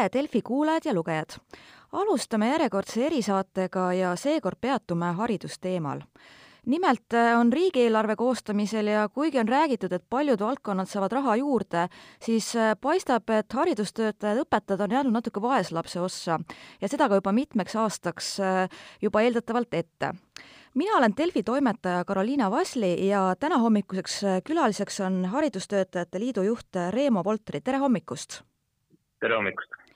tere, Delfi kuulajad ja lugejad! alustame järjekordse erisaatega ja seekord peatume haridusteemal. nimelt äh, on riigieelarve koostamisel ja kuigi on räägitud, et paljud valdkonnad saavad raha juurde, siis äh, paistab, et haridustöötajad, õpetajad on jäänud natuke vaeslapse ossa ja seda ka juba mitmeks aastaks äh, juba eeldatavalt ette mina olen Delfi toimetaja Karoliina Vasli ja täna hommikuseks külaliseks on Haridustöötajate Liidu juht Reemo Voltri, tere hommikust! tere hommikust!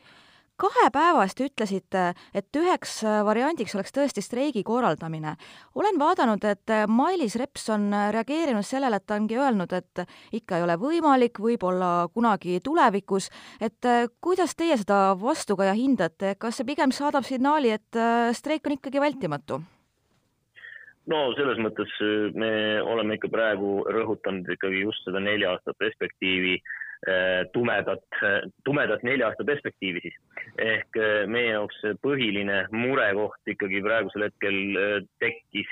Kahe päeva eest ütlesite, et üheks variandiks oleks tõesti streigi korraldamine. olen vaadanud, et Mailis Reps on reageerinud sellele, et ta ongi öelnud, et ikka ei ole võimalik, võib-olla kunagi tulevikus, et kuidas teie seda vastukaja hindate, kas see pigem saadab signaali, et streik on ikkagi vältimatu? no selles mõttes me oleme ikka praegu rõhutanud ikkagi just seda nelja aasta perspektiivi äh, Äh, tumedat, tumedat nelja aasta perspektiivi siis. ehk äh, meie jaoks põhiline murekoht ikkagi praegusel hetkel äh, tekkis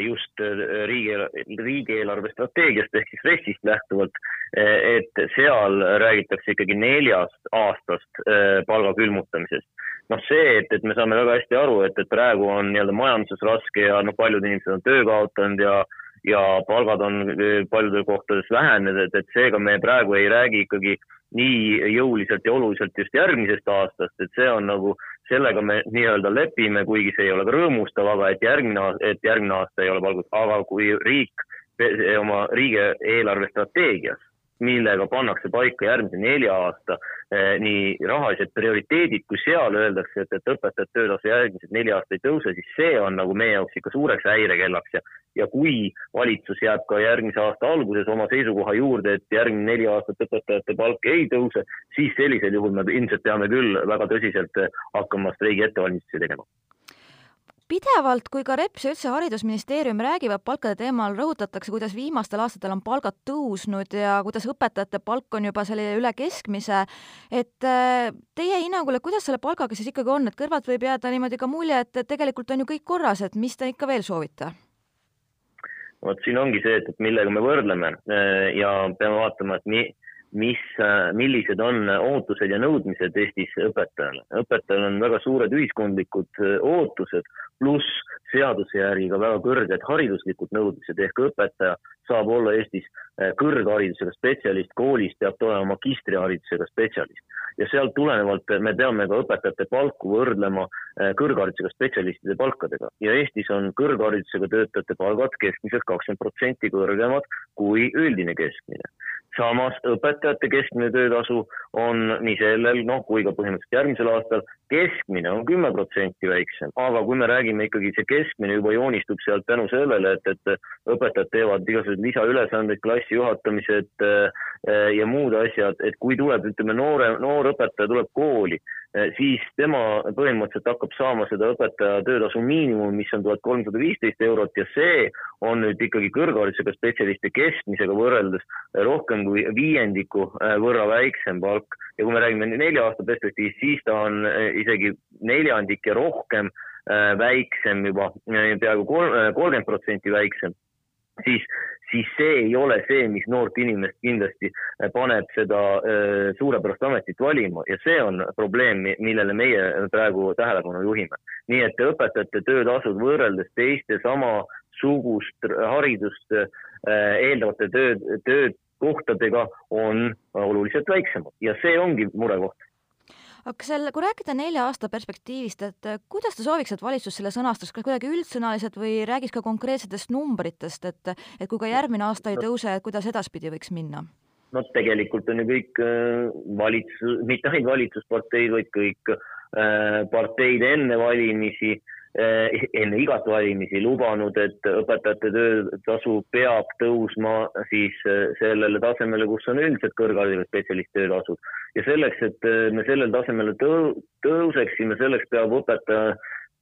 just riigi, riigieelarve strateegiast ehk siis RES-ist lähtuvalt, et seal räägitakse ikkagi neljast aastast palga külmutamisest. noh, see, et, et me saame väga hästi aru, et, et praegu on nii-öelda majanduses raske ja noh, paljud inimesed on töö kaotanud ja ja palgad on eh, paljudes kohtades vähenenud, et, et seega me praegu ei räägi ikkagi nii jõuliselt ja oluliselt just järgmisest aastast, et see on nagu, sellega me nii-öelda lepime, kuigi see ei ole ka rõõmustav, aga et järgmine, et järgmine aasta ei ole palgad, aga kui riik oma riigieelarve strateegias millega pannakse paika järgmise nelja aasta eh, nii rahalised prioriteedid, kui seal öeldakse, et, et õpetajate töötasu järgmised neli aastat ei tõuse, siis see on nagu meie jaoks ikka suureks häirekellaks ja ja kui valitsus jääb ka järgmise aasta alguses oma seisukoha juurde, et järgmine neli aastat õpetajate palk ei tõuse, siis sellisel juhul me ilmselt peame küll väga tõsiselt hakkama streigi ettevalmistusi tegema. Pidevalt, kui ka Reps ja üldse Haridusministeerium räägivad palkade teemal, rõhutatakse, kuidas viimastel aastatel on palgad tõusnud ja kuidas õpetajate palk on juba selline üle keskmise, et äh, teie hinnangul, et kuidas selle palgaga siis ikkagi on, et kõrvalt võib jääda niimoodi ka mulje, et tegelikult on ju kõik korras, et mis te ikka veel soovite? Vot siin ongi see, et, et millega me võrdleme. Äh, ja peame vaatama, et nii mis, äh, millised on ootused ja nõudmised Eestis õpetajale. õpetajal on väga suured ühiskondlikud äh, ootused, pluss seaduse järgi ka väga kõrged hariduslikud nõudmised. Ehk õpetaja saab olla Eestis äh, kõrgharidusega spetsialist, koolis peab ta olema magistriharidusega spetsialist. Ja sealt tulenevalt me peame ka õpetajate palku võrdlema kõrgharidusega spetsialistide palkadega. Ja Eestis on kõrgharidusega töötajate palgad keskmiselt kakskümmend protsenti kõrgemad kui üldine keskmine. Samas õpetajate keskmine töötasu on nii sellel, noh, kui ka põhimõtteliselt järgmisel aastal, keskmine on kümme protsenti väiksem, aga kui me räägime ikkagi, see keskmine juba joonistub sealt tänu sellele, et, et õpetajad teevad igasuguseid lisaülesandeid, klassi juhatamised äh, ja muud asjad, et kui tuleb, ütleme, noore, noor õpetaja tuleb kooli Eh, siis tema põhimõtteliselt hakkab saama seda õpetaja töötasu miinimumi, mis on tuhat kolmsada viisteist eurot ja see on nüüd ikkagi kõrgharidusega spetsialisti keskmisega võrreldes rohkem kui viiendiku eh, võrra väiksem palk. ja kui me räägime nelja aasta perspektiivist, siis ta on eh, isegi neljandik ja rohkem väiksem juba, peaaegu kolmkümmend protsenti väiksem siis, siis see ei ole see, mis noort inimest kindlasti äh, paneb seda äh, suurepärast ametit valima. Ja see on probleem, millele meie praegu tähelepanu juhime. nii et õpetajate töötasud võrreldes teiste samasugust haridust äh, eeldavate tööd, töökohtadega on oluliselt väiksemad. Ja see ongi murekoht aga selle, kui rääkida nelja aasta perspektiivist, et äh, kuidas te sooviks, et valitsus selle sõnastaks, kas kuidagi üldsõnaliselt või räägiks ka konkreetsetest numbritest, et, et kui ka järgmine aasta ei tõuse, kuidas edaspidi võiks minna? no tegelikult on ju kõik äh, valitsus, mitte ainult valitsusparteid, vaid kõik äh, parteid enne valimisi Eh, enne igat valimisi lubanud, et õpetajate töötasu peab tõusma siis eh, sellele tasemele, kus on üldiselt kõrgharidusega spetsialisti töötasud. ja selleks, et eh, me sellele tasemele tõu-, tõuseksime, selleks peab õpetaja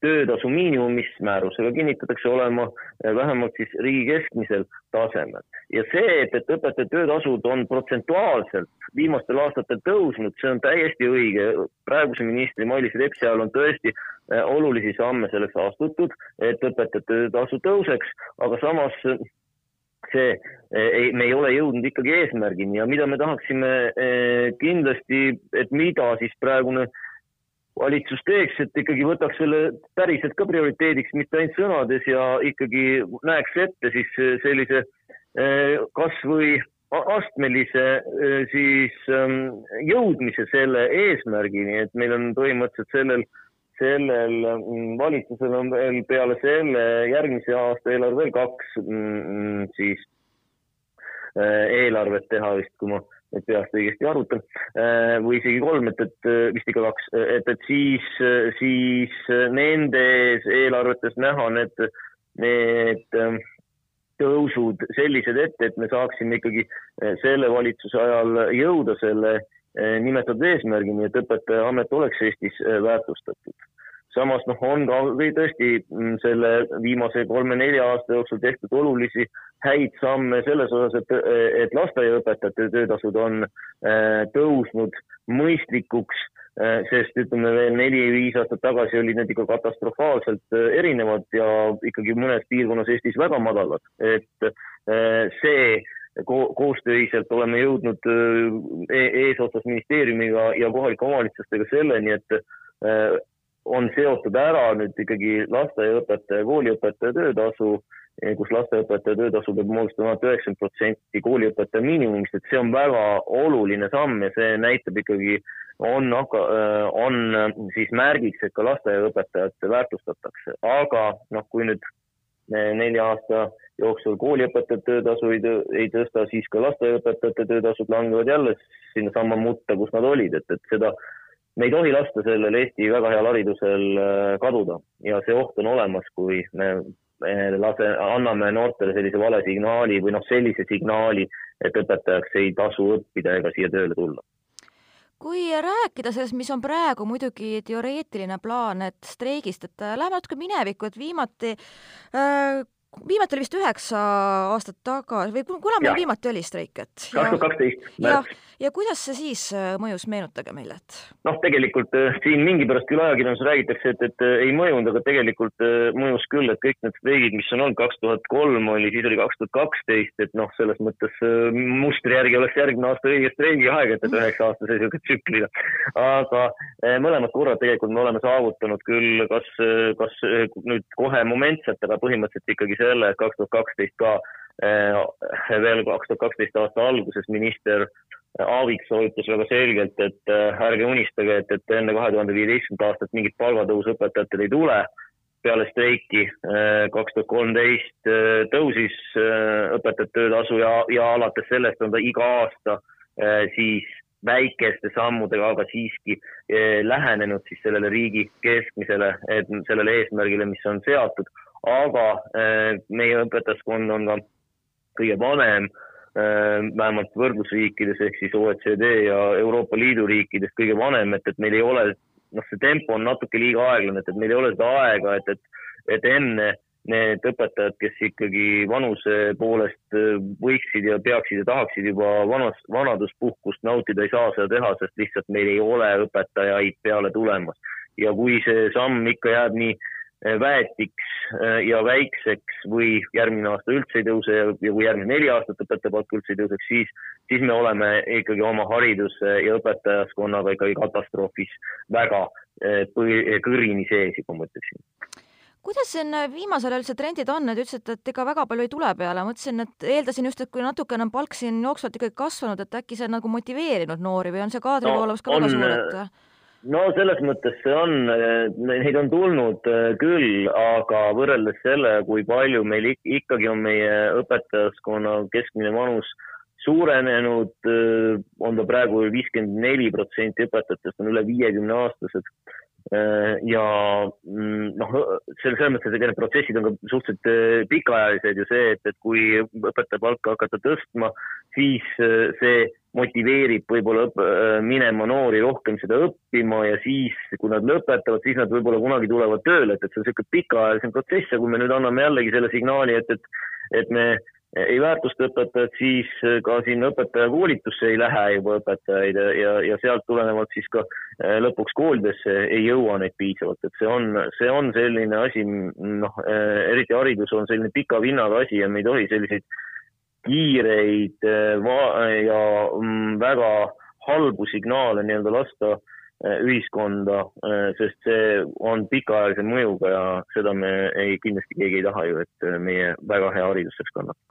töötasu miinimum, mis määrusega kinnitatakse, olema eh, vähemalt siis riigi keskmisel tasemel. ja see, et, et õpetajate töötasud on protsentuaalselt viimastel aastatel tõusnud, see on täiesti õige. praeguse ministri Mailis Repsi ajal on tõesti eh, olulisi samme selleks astutud, et õpetajate töötasu tõuseks, aga samas see ei, me ei ole jõudnud ikkagi eesmärgini ja mida me tahaksime kindlasti, et mida siis praegune valitsus teeks, et ikkagi võtaks selle päriselt ka prioriteediks, mitte ainult sõnades ja ikkagi näeks ette siis sellise kasvõi astmelise siis ähm, jõudmise selle eesmärgini, et meil on põhimõtteliselt sellel, sellel mm, valitsusel on veel peale selle järgmise aasta eelarve veel kaks mm, mm, siis eelarvet teha vist, kui ma nüüd peast õigesti arvutan, või isegi kolm, et, et vist ikka kaks, et, et siis, siis nendes eelarvetes näha need, need ähm, tõusud sellised ette, et me saaksime ikkagi selle valitsuse ajal jõuda selle nimetatud eesmärgini, et õpetajaamet oleks Eestis väärtustatud. Samas noh, on ka tõesti mm, selle viimase kolme-nelja aasta jooksul tehtud olulisi häid samme selles osas, et, et lasteaiaõpetajate töötasud on tõusnud mõistlikuks Äh, sest ütleme veel neli-viis aastat tagasi olid need ikka katastrofaalselt äh, erinevad ja ikkagi mõnes piirkonnas Eestis väga madalad, et äh, see ko koostöiselt oleme jõudnud e eesotsas ministeeriumiga ja kohalike omavalitsustega selleni, et on seotud ära nüüd ikkagi lasteaiaõpetaja, kooliõpetaja töötasu, kus lasteaiaõpetaja töötasu peab moodustama üheksakümmend protsenti kooliõpetaja miinimumist, et see on väga oluline samm ja see näitab ikkagi on, äh, on äh, siis märgiks, et ka lasteaiaõpetajat väärtustatakse, aga noh, kui nüüd nelja aasta jooksul kooliõpetajate töötasu ei, ei tõsta, siis ka lasteaiaõpetajate töötasud langevad jälle sinnasamma mutta, kus nad olid, et, et seda me ei tohi lasta sellel Eesti väga heal haridusel äh, kaduda. Ja see oht on olemas, kui me lase, anname noortele sellise vale signaali või noh, sellise signaali, et õpetajaks ei tasu õppida ega siia tööle tulla. Kui rääkida sellest, mis on praegu muidugi teoreetiline plaan, et streigist, et äh, läheme natuke minevikku, et viimati äh, viimati oli vist üheksa aastat tagasi või kuna meil viimati oli streik, et kaks tuhat kaksteist märts. ja kuidas see siis äh, mõjus, meenutage meile, et? noh, tegelikult äh, siin mingi pärast küll ajakirjanduses räägitakse, et, et äh, ei mõjunud, aga tegelikult mõjus küll, et kõik need streigid, mis on olnud, kaks tuhat kolm oli, siis oli kaks tuhat kaksteist, et noh, selles mõttes mustri järgi oleks järgmine aasta õige streigiaeg, et, et üheksa aastase niisuguse tsüklina. aga mõlemad korrad tegelikult me oleme saavutanud küll kas, kas nüüd kohe momentselt, aga põhimõtteliselt ikkagi selle, et kaks tuhat kaksteist ka eh, veel kaks tuhat kaksteist aasta alguses minister Aaviksoo ütles väga selgelt, et eh, ärge unistage, et, et enne kahe tuhande viieteistkümnendat aastat mingit palgatõusu õpetajatel ei tule. peale streiki eh, kaks tuhat kolmteist tõusis õpetajate töötasu ja, ja alates sellest on ta iga aasta siis väikeste sammudega, aga siiski lähenenud siis sellele riigi keskmisele, sellele eesmärgile, mis on seatud aga äh, meie õpetajaskond on ka kõige vanem, äh, vähemalt võrdlusriikides ehk siis OECD ja Euroopa Liidu riikides kõige vanem, et, et meil ei ole, noh, see tempo on natuke liiga aeglane, et, et meil ei ole seda aega, et, et, et enne need õpetajad, kes ikkagi vanuse poolest äh, võiksid ja peaksid ja tahaksid juba vanas, vanaduspuhkust nautida, ei saa seda teha, sest lihtsalt meil ei ole õpetajaid peale tulemas. ja kui see samm ikka jääb nii Eh, väetiks eh, ja väikseks või järgmine aasta üldse ei tõuse ja, kui järgmine neli aastat õpetaja palk üldse ei tõuseks, siis, siis me oleme ikkagi oma hariduse ja õpetajaskonnaga ikkagi katastroofis väga eh, kõrini sees juba, ma ütleksin. Kuidas siin viimasel ajal üldse trendid on, et ütlesite, et ega väga palju ei tule peale, mõtlesin, et eeldasin just, et kui natukene on palk siin jooksvalt ikkagi kasvanud, et äkki see on nagu motiveerinud noori või on see kaadrivoolavus no, ka väga suur, et no selles mõttes see on, neid on tulnud äh, küll, aga võrreldes selle, kui palju meil ikkagi on meie õpetajaskonna keskmine vanus suurenenud, äh, on ta praegu viiskümmend neli protsenti õpetajatest on üle viiekümne aastased ja mm, noh, selles, mõttes, et need protsessid on ka suhteliselt pikaajalised ju see, et, et kui õpetaja palka hakata tõstma, siis see motiveerib võib-olla minema noori rohkem seda õppima ja siis, kui nad lõpetavad, siis nad võib-olla kunagi tulevad tööle, et, et see on niisugune pikaajalisem protsess ja kui me nüüd anname jällegi selle signaali, et, et, et me ei väärtusta õpetajat, siis ka siin õpetajakoolitusse ei lähe juba õpetajaid ja, ja sealt tulenevalt siis ka eh, lõpuks koolidesse ei jõua neid piisavalt, et see on, see on selline asi, noh, eh, eriti haridus on selline pika vinnaga asi ja me ei tohi selliseid kiireid eh, ja mm, väga halbu signaale nii-öelda lasta ühiskonda, sest see on pikaajalise mõjuga ja seda me ei, kindlasti keegi ei taha ju, et meie väga hea haridus saaks kannatada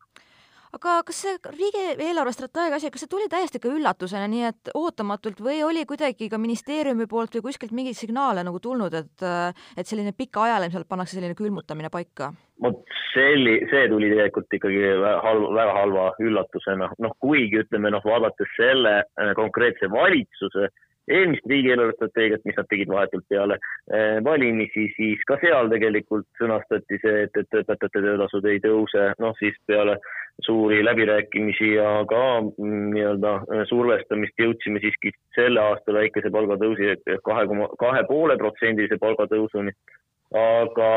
aga kas see riigi eelarvestrateegia asi, kas see tuli täiesti ka üllatusena, nii et ootamatult või oli kuidagi ka ministeeriumi poolt või kuskilt mingeid signaale nagu tulnud, et, et selline pikaajaliselt pannakse selline külmutamine paika? vot selli-, see tuli tegelikult ikkagi halva, väga halva üllatusena, noh kuigi ütleme noh, vaadates selle äh, konkreetse valitsuse äh, eelmist riigi eelarvestrateegiat, mis nad tegid vahetult peale eh, valimisi, siis ka seal tegelikult sõnastati see, et, et õpetajate töötasud ei tõuse, noh siis peale suuri läbirääkimisi ja ka mm, nii-öelda eh, survestamist jõudsime siiski selle aasta väikese palgatõusi kahe koma, kahe poole protsendilise palgatõusuni. Aga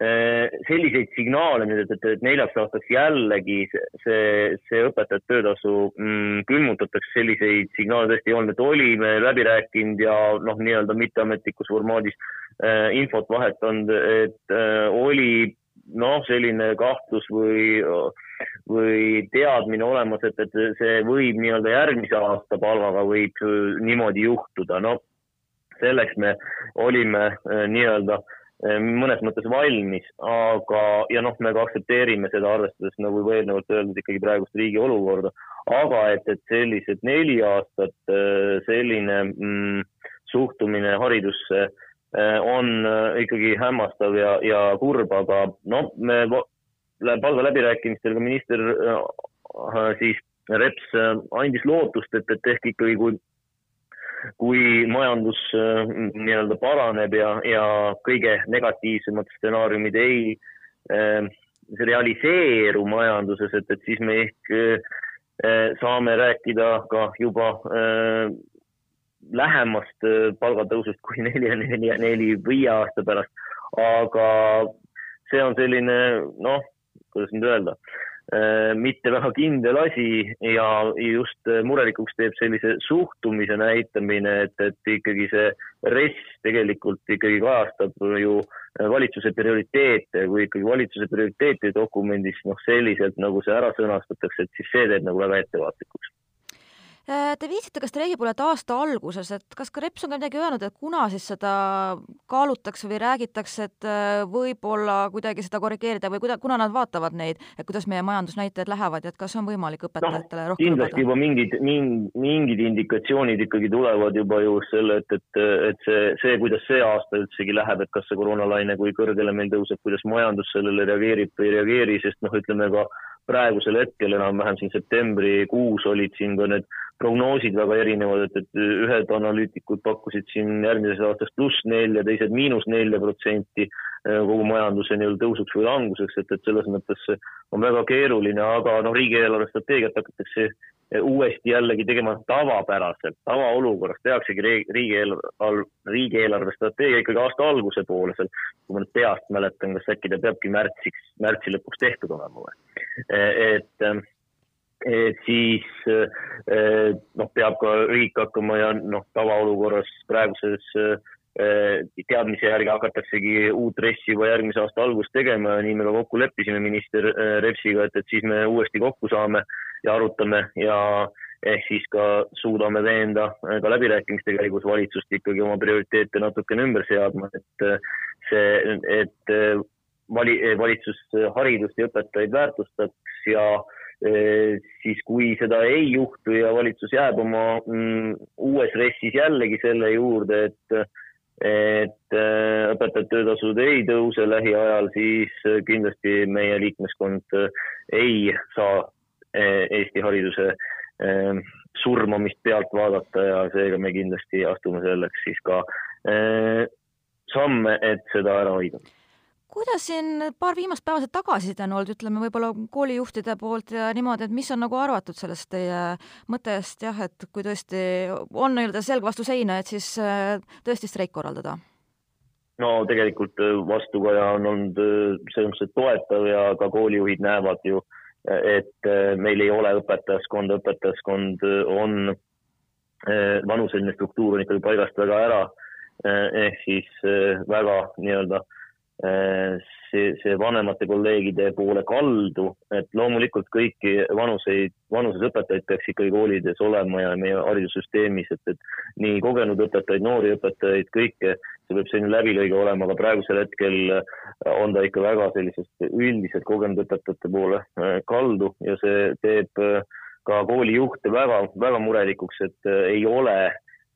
Äh, selliseid signaale nüüd, et, et, neljaks aastaks jällegi see, see õpetajate töötasu mm, külmutatakse, selliseid signaale tõesti ei olnud, et olime läbi rääkinud ja noh, nii-öelda mitteametlikus formaadis äh, infot vahetanud, et äh, oli noh, selline kahtlus või, või teadmine olemas, et, et see võib nii-öelda järgmise aasta palgaga võib niimoodi juhtuda, no selleks me olime äh, nii-öelda Ehm, mõnes mõttes valmis, aga, ja noh, me ka aktsepteerime seda, arvestades nagu juba eelnevalt öeldud, ikkagi praegust riigi olukorda, aga et, et sellised neli aastat äh, selline mm, suhtumine haridusse äh, on äh, ikkagi hämmastav ja, ja kurb, aga noh, me palgaläbirääkimistel ka minister siis Reps andis lootust, et, et ehk ikkagi, kui kui majandus äh, nii-öelda paraneb ja, ja kõige negatiivsemad stsenaariumid ei äh, realiseeru majanduses, et, et siis me ehk äh, saame rääkida ka juba äh, lähemast äh, palgatõusust kui neli, neli, neli, viie aasta pärast. aga see on selline noh, kuidas nüüd öelda Äh, mitte väga kindel asi ja just äh, murelikuks teeb sellise suhtumise näitamine, et, et ikkagi see RES tegelikult ikkagi kajastab ju äh, valitsuse prioriteete, kui ikkagi valitsuse prioriteetide dokumendis noh, selliselt nagu see ära sõnastatakse, et siis see teeb nagu väga ettevaatlikuks. Äh, te viitasite ka streigi poole, et aasta alguses, et kas ka Reps on ka midagi öelnud, et kuna siis seda kaalutakse või räägitakse, et äh, võib-olla kuidagi seda korrigeerida või kuida-, kuna nad vaatavad neid, et kuidas meie majandusnäitajad lähevad ja et kas on võimalik õpetajatele no, rohkem kindlasti juba mingid, mingid, mingid indikatsioonid ikkagi tulevad juba ju selle, et, et, et see, see, kuidas see aasta üldsegi läheb, et kas see koroonalaine, kui kõrgele meil tõuseb, kuidas majandus sellele reageerib või ei reageeri, sest noh, ütleme ka praegusel hetkel enam-vähem siin septembrikuus olid siin ka need prognoosid väga erinevad, et, et ühed analüütikud pakkusid siin järgmisest aastast pluss nelja, teised miinus nelja protsenti eh, kogu majanduse nii-öelda tõusuks või languseks, et, et selles mõttes on väga keeruline, aga noh, riigieelarve strateegiat hakatakse eh, uuesti jällegi tegema tavapäraselt, tavaolukorras tehaksegi riigieelarve, riigieelarve strateegia ikkagi aasta alguse poole seal, kui ma nüüd peast mäletan, kas äkki ta peabki märtsiks, märtsi lõpuks tehtud olema või? Eh, et et siis eh, noh, peab ka riik hakkama ja noh, tavaolukorras praeguses eh, teadmise järgi hakataksegi uut RES-i juba järgmise aasta alguses tegema ja nii me ka kokku leppisime minister eh, Repsiga, et, et siis me uuesti kokku saame ja arutame ja ehk siis ka suudame veenda ka läbirääkimiste käigus valitsust ikkagi oma prioriteete natukene ümber seadma, et see, et vali, valitsus haridust ja õpetajaid väärtustaks ja äh, siis kui seda ei juhtu ja valitsus jääb oma mm, uues RES-is jällegi selle juurde, et et äh, õpetajate töötasud ei tõuse lähiajal, siis kindlasti meie liikmeskond ei saa äh, Eesti hariduse äh, surmamist pealt vaadata ja seega me kindlasti astume selleks siis ka samme, et seda ära hoida kuidas siin paar viimast päeva see tagasiside on olnud, ütleme võib-olla koolijuhtide poolt ja niimoodi, et mis on nagu arvatud sellest teie mõttest jah, et kui tõesti on nii-öelda selg vastu seina, et siis äh, tõesti streik korraldada? no tegelikult äh, vastukaja on olnud äh, selles mõttes toetav ja ka koolijuhid näevad ju, et meil ei ole õpetajaskonda, õpetajaskond on, vanuseline struktuur on ikkagi paigast väga ära ehk siis väga nii-öelda Äh, see, see vanemate kolleegide poole kaldu, et loomulikult kõiki vanuseid, vanuses õpetajaid peaks ikkagi koolides olema ja meie haridussüsteemis, et, et nii kogenud õpetajaid, noori õpetajaid, kõike, see peab selline läbilõige olema, aga praegusel hetkel on ta ikka väga sellisest üldiselt kogenud õpetajate poole äh, kaldu ja see teeb äh, ka koolijuhte väga, väga murelikuks, et äh, ei ole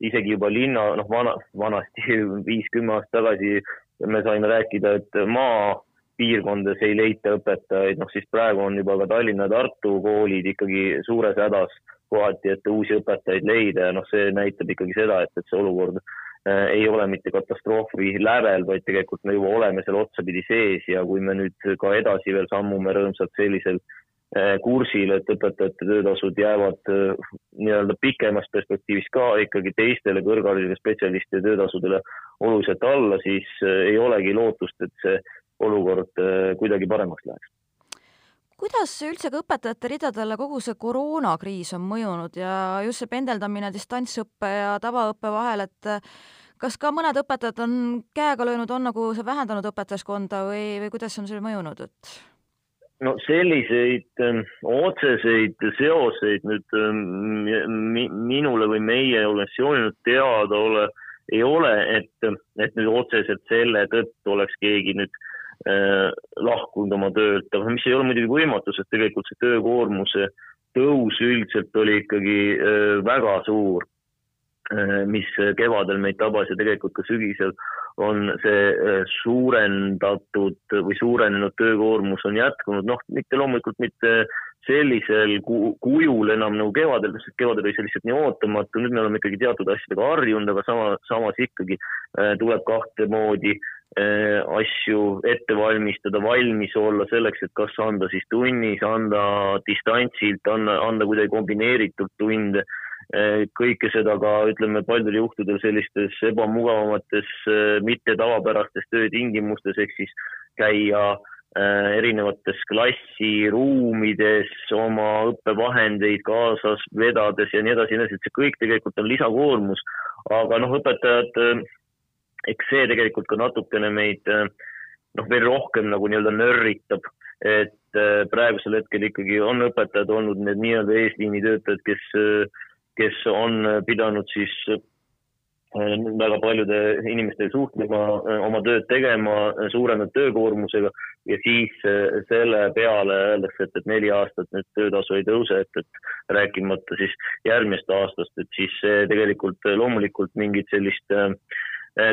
isegi juba linna, noh, vana, vanasti viis-kümme aastat tagasi me saime rääkida, et maapiirkondades ei leita õpetajaid, noh siis praegu on juba ka Tallinna Tartu koolid ikkagi suures hädas kohati, et uusi õpetajaid leida. Ja noh, see näitab ikkagi seda, et, et see olukord äh, ei ole mitte katastroofi lävel, vaid tegelikult me juba oleme seal otsapidi sees. Ja kui me nüüd ka edasi veel sammume rõõmsalt sellisel kursil, et õpetajate töötasud jäävad äh, nii-öelda pikemas perspektiivis ka ikkagi teistele kõrgharidusega spetsialistide töötasudele oluliselt alla, siis äh, ei olegi lootust, et see olukord kuidagi paremaks läheks. kuidas üldse ka õpetajate ridadele kogu see koroonakriis on mõjunud ja just see pendeldamine distantsõppe ja tavaõppe vahel, et kas ka mõned õpetajad on käega löönud, on nagu see vähendanud õpetajaskonda või, või kuidas on see mõjunud, et? No selliseid ähm, otseseid seoseid nüüd ähm, minule või meie organisatsioonile teada ole ei ole, et, et nüüd otseselt selle tõttu oleks keegi nüüd äh, lahkunud oma töölt, aga mis ei ole muidugi võimatu, sest tegelikult see töökoormuse tõus üldiselt oli ikkagi äh, väga suur mis kevadel meid tabas ja tegelikult ka sügisel on see äh, suurendatud või suurenenud töökoormus on jätkunud, noh, mitte loomulikult mitte sellisel kujul enam nagu kevadel, sest kevadel oli see lihtsalt nii ootamatu, nüüd me oleme ikkagi teatud asjadega harjunud, aga sama, samas ikkagi äh, tuleb kahte moodi äh, asju ette valmistada, valmis olla selleks, et kas anda siis tunnis, anda distantsilt, anda, anda kuidagi kombineeritult tunde. Kõike seda ka ütleme paljudel juhtudel sellistes ebamugavamates, äh, mitte tavapärastes töötingimustes ehk siis käia Äh, erinevates klassiruumides oma õppevahendeid kaasas vedades ja nii edasi nii edasi, et see kõik tegelikult on lisakoormus. aga noh, õpetajad, eks see tegelikult ka natukene meid noh, veel rohkem nagu nii-öelda nörritab, et praegusel hetkel ikkagi on õpetajad olnud need nii-öelda eesliini töötajad, kes, kes on pidanud siis väga paljude inimestega suhtlema, oma tööd tegema, suurenenud töökoormusega. Ja siis äh, selle peale öeldakse, et, et neli aastat nüüd töötasu ei tõuse, et, et rääkimata siis järgmist aastast, et siis tegelikult loomulikult mingit sellist äh,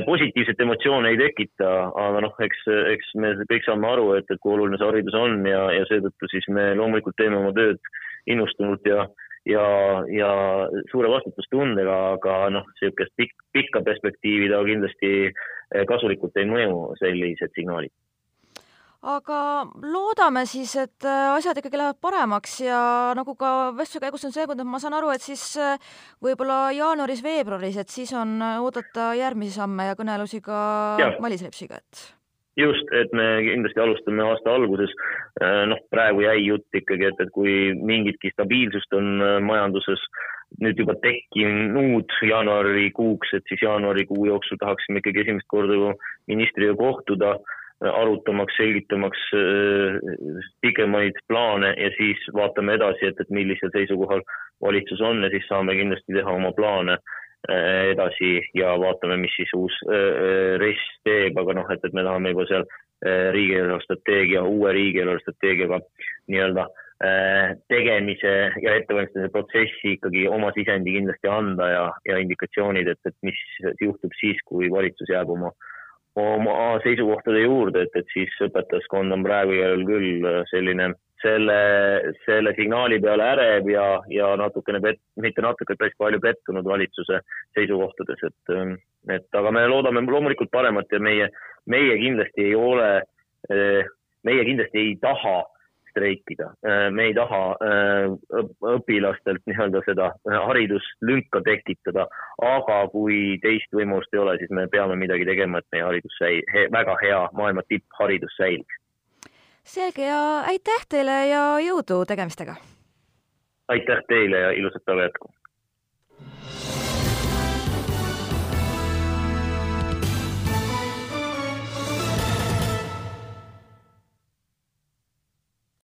positiivset emotsiooni ei tekita, aga noh, eks, eks me kõik saame aru, et, et kui oluline see haridus on ja, ja seetõttu siis me loomulikult teeme oma tööd innustunult ja, ja, ja suure vastutustundega, aga noh, niisugust pikk, pikka perspektiivi ta kindlasti kasulikult ei mõju, sellised signaalid. Aga loodame siis, et äh, asjad ikkagi lähevad paremaks ja nagu ka vestluse käigus on selgunud, ma saan aru, et siis äh, võib-olla jaanuaris-veebruaris, et siis on oodata järgmisi samme ja kõnelusi ka Mailis Repsiga, et just, et me kindlasti alustame aasta alguses. noh, praegu jäi jutt ikkagi, et, et kui mingitki stabiilsust on majanduses nüüd juba tekkinud jaanuarikuuks, et siis jaanuarikuu jooksul tahaksime ikkagi esimest korda ministriga kohtuda arutamaks, selgitamaks äh, pikemaid plaane ja siis vaatame edasi, et, et millisel seisukohal valitsus on ja siis saame kindlasti teha oma plaane äh, edasi ja vaatame, mis siis uus äh, RES teeb, aga noh, et, et me tahame juba seal riigieelarve strateegia, uue riigieelarve strateegiaga nii-öelda tegemise ja ettevalmistamise protsessi ikkagi oma sisendi kindlasti anda ja, ja indikatsioonid, et, et mis juhtub siis, kui valitsus jääb oma äh, oma seisukohtade juurde, et, et siis õpetajaskond on praegu igal küll äh, selline, selle, selle signaali peale ärev ja, ja natukene pet-, mitte natuke, päris palju pettunud valitsuse seisukohtades, et, et aga me loodame loomulikult paremat ja meie, meie kindlasti ei ole, meie kindlasti ei taha streikida. Me ei taha õpilastelt nii-öelda seda hariduslünka tekitada, aga kui teist võimalust ei ole, siis me peame midagi tegema, et meie haridus säi-, väga hea maailma tippharidus säiliks. Selge ja aitäh teile ja jõudu tegemistega! aitäh teile ja ilusat päeva jätku!